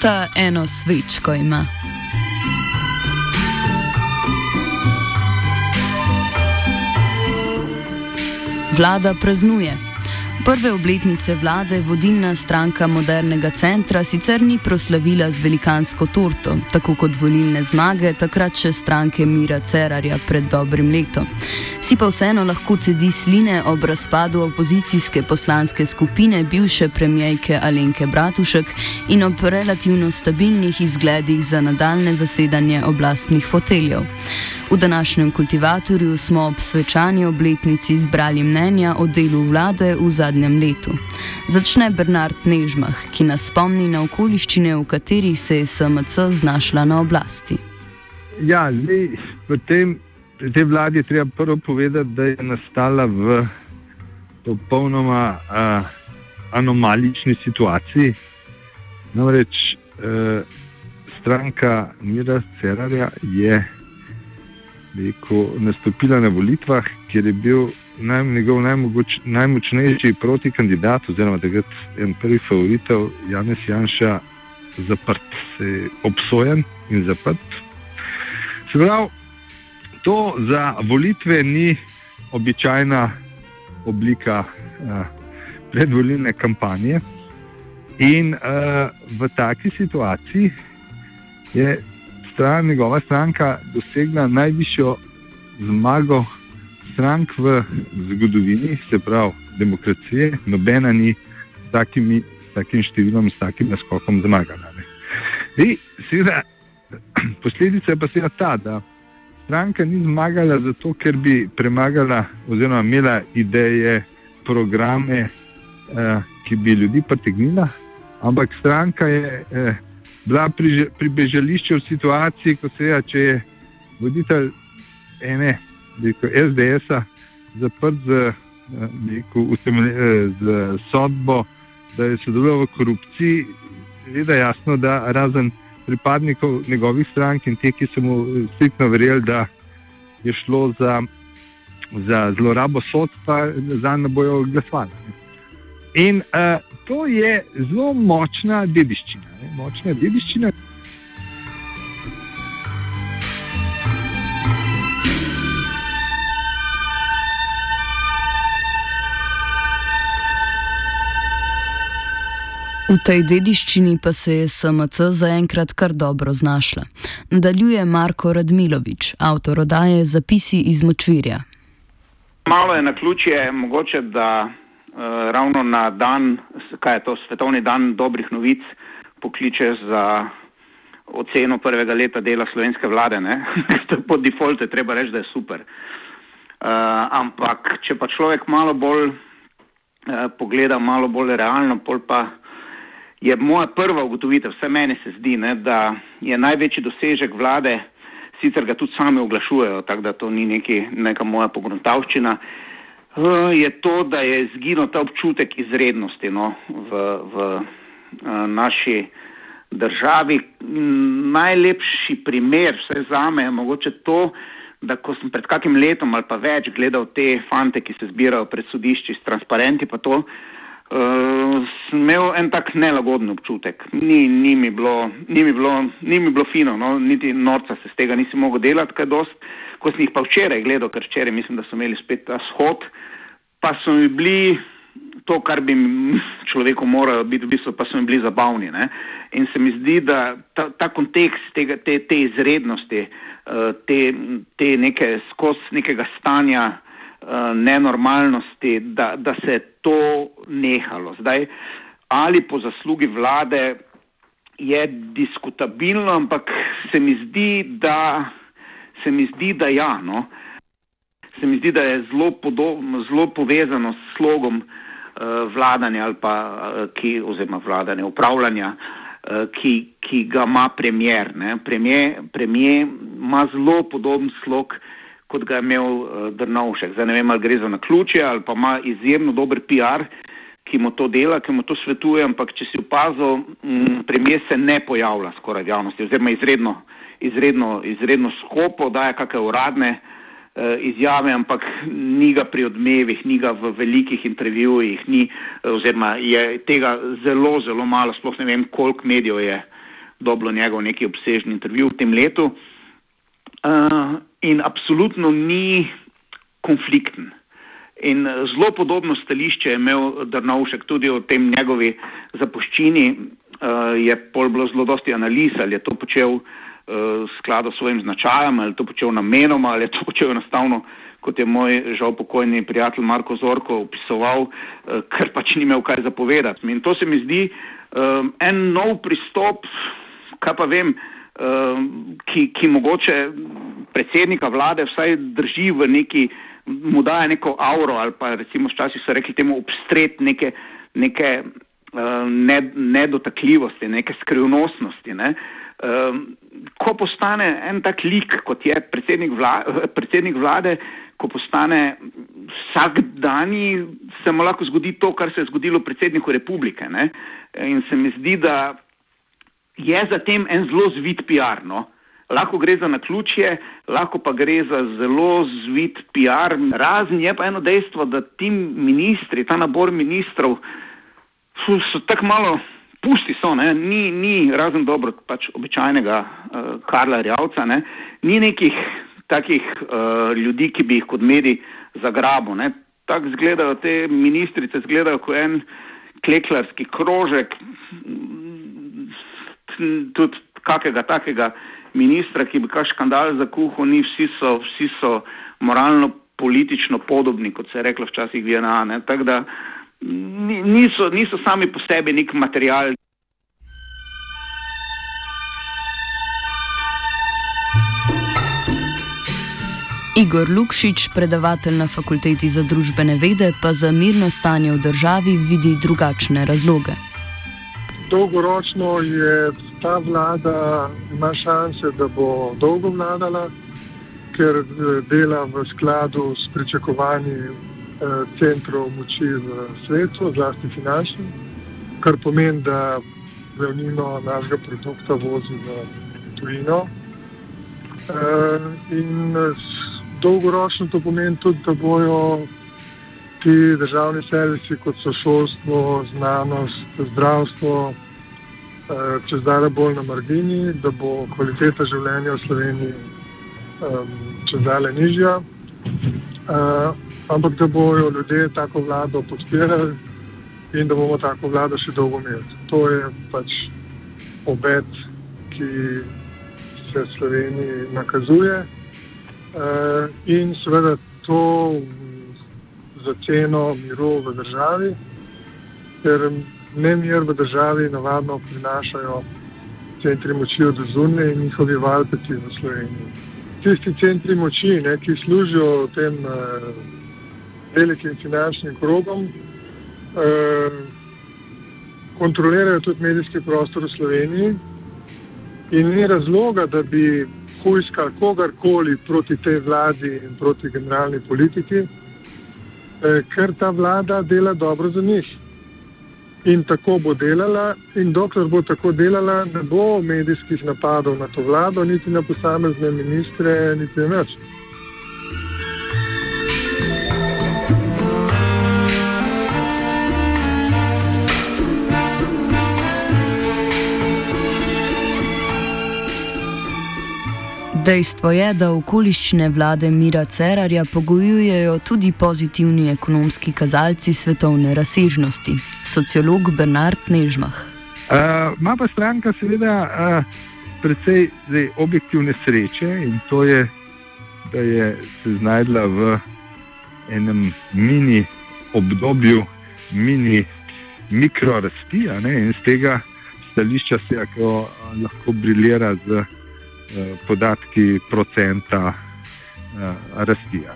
Torta eno svečko ima. Vlada praznuje. Prve obletnice vlade vodilna stranka modernega centra sicer ni proslavila z velikansko torto, tako kot volilne zmage takrat še stranke Mira Cerarja pred dobrim letom. Si pa vseeno lahko cedi sline ob razpadu opozicijske poslanske skupine bivše premijejke Alenke Bratušek in ob relativno stabilnih izgledih za nadaljne zasedanje oblastnih foteljev. V današnjem kultivatorju smo ob svečani obletnici zbrali mnenja o delu vlade v zadnjem letu. Začne Bernard Nežmah, ki nas spomni na okoliščine, v katerih se je SMC znašla na oblasti. Ja, zdaj, v tem, tej vladi je treba prvo povedati, da je nastala v popolnoma uh, anomalični situaciji. Namreč uh, stranka Mira Cerarja je rekel, nastopila na volitvah, kjer je bil naj, njegov najmogoč, najmočnejši protikandidat, oziroma takrat en prvi favoritov, Janes Janša, zaprt, se je obsojen in zaprt. Se pravi, to za volitve ni običajna oblika uh, predvolilne kampanje. In uh, v taki situaciji je stran, njegova stranka dosegla najvišjo zmago strank v zgodovini, se pravi demokracije, nobena ni s, takimi, s takim številom, s takim naskokom zmagala. In, seveda, posledica je pa seveda ta, da stranka ni zmagala zato, ker bi premagala oziroma imela ideje, programe, eh, ki bi ljudi pritegnila, ampak stranka je. Eh, bila pri, pri bežališču v situaciji, ko se je, če je voditelj ene, rekel, SDS-a zaprt z, rekel, z sodbo, da je sodeloval v korupciji, je da jasno, da razen pripadnikov njegovih strank in te, ki so mu striktno verjeli, da je šlo za, za zlorabo sodstva, za ne bojo glasovali. In uh, to je zelo močna dediščina. Ne? Močna dediščina. V tej dediščini pa se je SMC zaenkrat kar dobro znašla. Nadaljuje Marko Radmilovič, avtor oddaje Zapisi iz Močvirja. Malo je na ključje, mogoče da uh, ravno na dan, kaj je to, svetovni dan dobrih novic, pokliče za oceno prvega leta dela slovenske vlade. po defaultu je treba reči, da je super. Uh, ampak, če pa človek malo bolj uh, pogleda, malo bolj realno, pol pa je moja prva ugotovitev, vse meni se zdi, ne, da je največji dosežek vlade, sicer ga tudi sami oglašujejo, tako da to ni neki, neka moja pogruntavščina, uh, Eh, je to, da je izginil ta občutek izrednosti no, v, v naši državi. Najlepši primer, vse za me, je mogoče to, da ko sem pred kakim letom ali pa več gledal te fante, ki se zbirajo pred sodišči s transparenti, pa to, uh, sem imel en tak nelagoden občutek. Ni, ni, mi, bilo, ni, mi, bilo, ni mi bilo fino, no, niti norca se z tega nisi mogel delati, kaj dost. Ko sem jih pa včeraj gledal, ker včeraj mislim, da so imeli spet ta shod, pa so mi bili to, kar bi človeku moralo biti, v bistvu pa so mi bili zabavni. Ne? In se mi zdi, da ta, ta kontekst tega, te, te izrednosti, uh, te, te neke skozi nekega stanja uh, nenormalnosti, da, da se je to nehalo. Zdaj, ali po zaslugi vlade je diskutabilno, ampak se mi zdi, da, se mi zdi, da ja. No? Se mi zdi, da je zelo, podobno, zelo povezano s slogom uh, vladanja ali pa uh, ki, oziroma vladanja, upravljanja, uh, ki, ki ga ima premjer. Premijer, premijer ima zelo podoben slog, kot ga je imel Drnovšek. Zdaj ne vem, ali gre za naključje ali pa ima izjemno dober PR, ki mu to dela, ki mu to svetuje, ampak če si opazil, mm, premijer se ne pojavlja skoraj v javnosti, oziroma izredno, izredno, izredno skopo daje kakšne uradne uh, Eh, izjave, ampak ni ga pri odmevih, ni ga v velikih intervjujih, ni, eh, oziroma je tega zelo, zelo malo, sploh ne vem, koliko medijev je dobilo njegov neki obsežni intervju v tem letu. Uh, in absolutno ni konflikten. In zelo podobno stališče je imel Drnovšek tudi o tem njegovi zapuščini, uh, je pol bilo zelo dosti analiz, ali je to počel uh, skladu s svojim značajem, ali to počel namenoma, ali to počel enostavno, kot je moj žal pokojni prijatelj Marko Zorko opisoval, uh, ker pač ni imel kaj zapovedati. In to se mi zdi um, en nov pristop, kaj pa vem, um, ki, ki mogoče predsednika vlade vsaj drži v neki, mu daje neko auro ali pa recimo včasih so rekli temu obstret neke, neke uh, nedotakljivosti, neke skrivnostnosti. Ne? Uh, Um, ko postane en tak lik, kot je predsednik, vla, predsednik vlade, ko postane vsak dan, se mu lahko zgodi to, kar se je zgodilo predsedniku republike. Ne? In se mi zdi, da je za tem en zelo zvit PR. No? Lahko gre za naključje, lahko pa gre za zelo zvit PR. Razen je pa eno dejstvo, da ti ministri, ta nabor ministrov, so, so tako malo pusti so, ne, ni, ni razen dobro pač običajnega uh, Karla Rjavca, ne, ni nekih takih uh, ljudi, ki bi jih kot mediji zagrabo. Tako izgledajo te ministrice, izgledajo kot en kleklarski krožek, tudi kakega takega ministra, ki bi kak škandal za kuho, ni vsi so, vsi so moralno politično podobni, kot se je reklo včasih v DNA. Tako da niso, niso sami po sebi nek material. Igor Lukšič, predavatelj na fakulteti za družbene vede, pa za mirno stanje v državi vidi drugačne razloge. Dolgoročno je ta vlada, ima šanse, da bo dolgo vladala, ker dela v skladu s pričakovanji Eh, centrov moči v svetu, zlasti finančni, kar pomeni, da glavnino našega produkta vozi v tujino. Eh, in dolgoročno to pomeni tudi, da bojo ti državni servisi, kot so šolstvo, znanost, zdravstvo, eh, čez dale bolj na margini, da bo kvaliteta življenja v Sloveniji čez dale nižja. Uh, ampak da bojo ljudje tako vlado podpirali in da bomo tako vlado še dolgo imeli. To je pač obet, ki se Sloveniji nakazuje in seveda to za ceno miru v državi, ker ne mir v državi navadno prinašajo centri moči od zunaj in njihovi valpeti v Sloveniji. Tisti centri moči, ne, ki služijo tem uh, velikim finančnim krogom, uh, kontrolirajo tudi medijski prostor v Sloveniji in ni razloga, da bi hujskali kogarkoli proti tej vladi in proti generalni politiki, uh, ker ta vlada dela dobro za njih in tako bo delala. In dokler bo tako delala, ne bo medijskih napadov na to vlado, niti na posamezne ministre, niti na več. Dejstvo je, da okoliščine vlade Mira Cerarja pogojujejo tudi pozitivni ekonomski kazalci svetovne razsežnosti. Sociolog Bernard Nežmah. Uh, pa stranka seveda uh, precej zdaj, objektivne sreče in to je, da je se znašla v enem mini obdobju, mini mikrorasti in z tega stališča se lahko briljira z Eh, podatki procenta eh, rasti.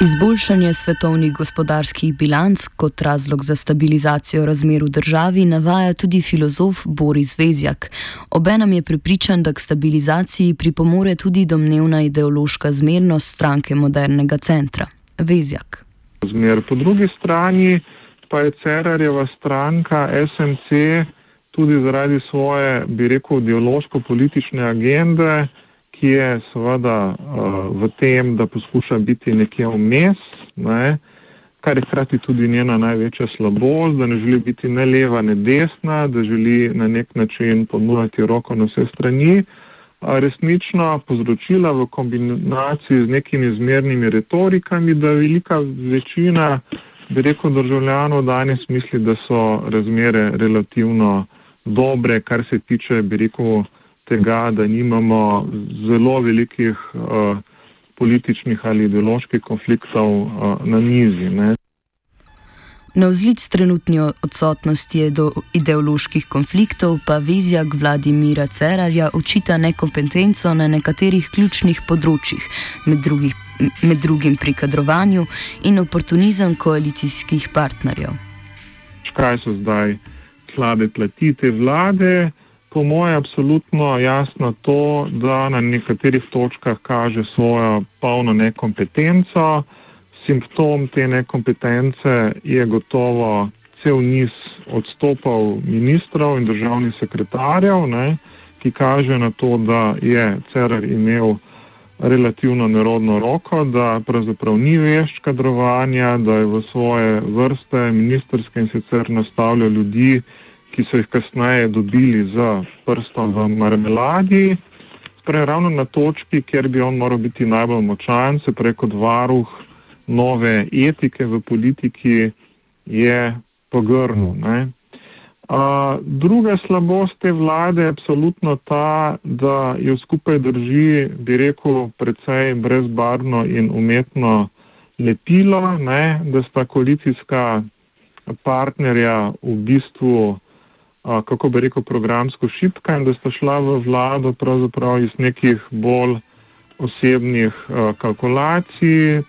Izboljšanje svetovnih gospodarskih bilanc kot razlog za stabilizacijo razmer v državi navaja tudi filozof Boris Vezjak. Obenem je pripričan, da k stabilizaciji pripomore tudi domnevna ideološka zmernost stranke modernega centra. Vezjak. Zmer. Po drugi strani pa je Cerarjeva stranka SMC tudi zaradi svoje, bi rekel, ideološko-politične agende ki je seveda uh, v tem, da poskuša biti nekje vmes, ne, kar je hkrati tudi njena največja slabost, da ne želi biti ne leva, ne desna, da želi na nek način ponuditi roko na vse strani. Resnično povzročila v kombinaciji z nekimi zmernimi retorikami, da velika večina, bi rekel, državljanov danes misli, da so razmere relativno dobre, kar se tiče, bi rekel, tega, da nimamo zelo velikih uh, političnih ali ideoloških konfliktov uh, na mizi. Ne. Na vzlic trenutni odsotnosti do ideoloških konfliktov pa vizjak Vladimira Cerarja očita nekompetenco na nekaterih ključnih področjih, med, drugih, med drugim pri kadrovanju in oportunizem koalicijskih partnerjev. Kaj so zdaj slabe plati te vlade? Po moje absolutno jasno to, da na nekaterih točkah kaže svojo polno nekompetenco. Simptom te nekompetence je gotovo cel niz odstopov ministrov in državnih sekretarjev, ne, ki kaže na to, da je CRR imel relativno nerodno roko, da pravzaprav ni vešč kadrovanja, da je v svoje vrste ministerske in sicer nastavljal ljudi, ki so jih kasneje dobili z prstom v marmeladi. Prej ravno na točki, kjer bi on moral biti najbolj močan, se preko varuh nove etike v politiki, je pogrnil. Uh, druga slabost te vlade je absolutno ta, da jo skupaj drži, bi rekel, precej brezbarno in umetno lepilo, ne? da sta koalicijska partnerja v bistvu kako bi rekel, programsko šipka in da sta šla v vlado pravzaprav iz nekih bolj osebnih kalkulacij.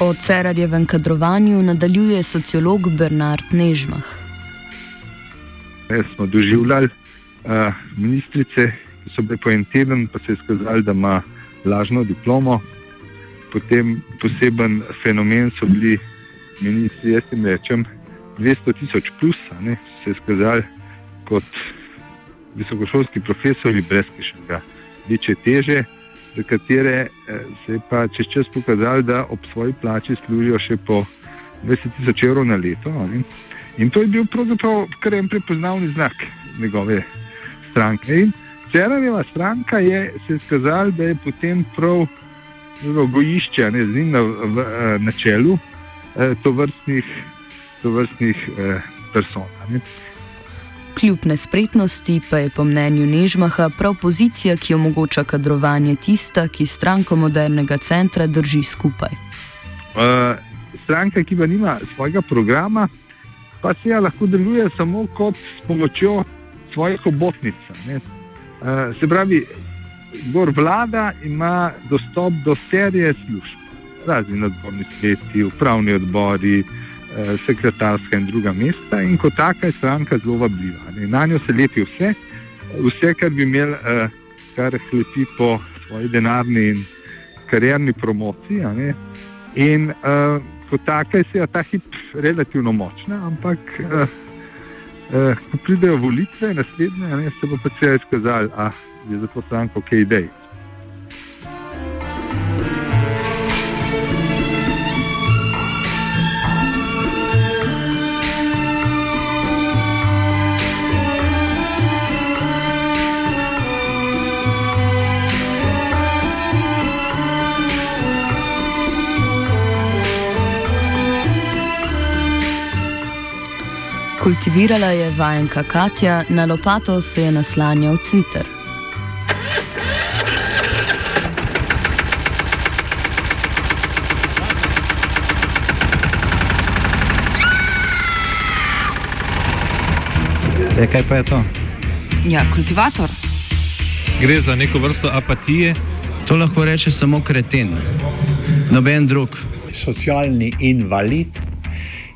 O Cerarjevem kadrovanju nadaljuje sociolog Bernard Nežmah. Jaz smo doživljali uh, ministrice, ki so bile po en teden, pa se je skazali, da ima lažno diplomo potem poseben fenomen so bili ministri, jaz jim rečem, 200 tisoč plus, ne, se je skazali kot visokošolski profesori brez kišnega večje teže, za katere eh, se je pa čez čas pokazali, da ob svoji plači služijo še po 20 tisoč evrov na leto. Ne. In to je bil pravzaprav kar en prepoznavni znak njegove stranke. In Cerarjeva stranka je se skazala, da je potem prav gojišče, ne z njim na, v, eh, na čelu eh, to vrstnih, to vrstnih eh, person. Ne. Kljub nespretnosti pa je po mnenju Nežmaha prav pozicija, ki omogoča kadrovanje tista, ki stranko modernega centra drži skupaj. Uh, stranka, ki pa nima svojega programa, pa se ja lahko deluje samo kot s pomočjo svojih obotnic. Uh, se pravi, Gor vlada ima dostop do serije služb, razni nadzorni sveti, upravni odbori, eh, sekretarska in druga mesta, in kot taka je stranka zelo vabljiva. Na njo se lepi vse, vse, kar bi imel, eh, kar lepi po svoji denarni in karjerni promociji. In eh, kot taka je ta hip relativno močna, ampak Eh, ko pridejo volitve, naslednje, ne, se bo pa vse izkazalo, da je za to stranko kaj idej. Kultivirala je vajenka Katja, na lopato se je naslanjal cviter. E, kaj pa je to? Ja, kultivator. Gre za neko vrsto apatije. To lahko reče samo kreten, noben drug. Socialni invalid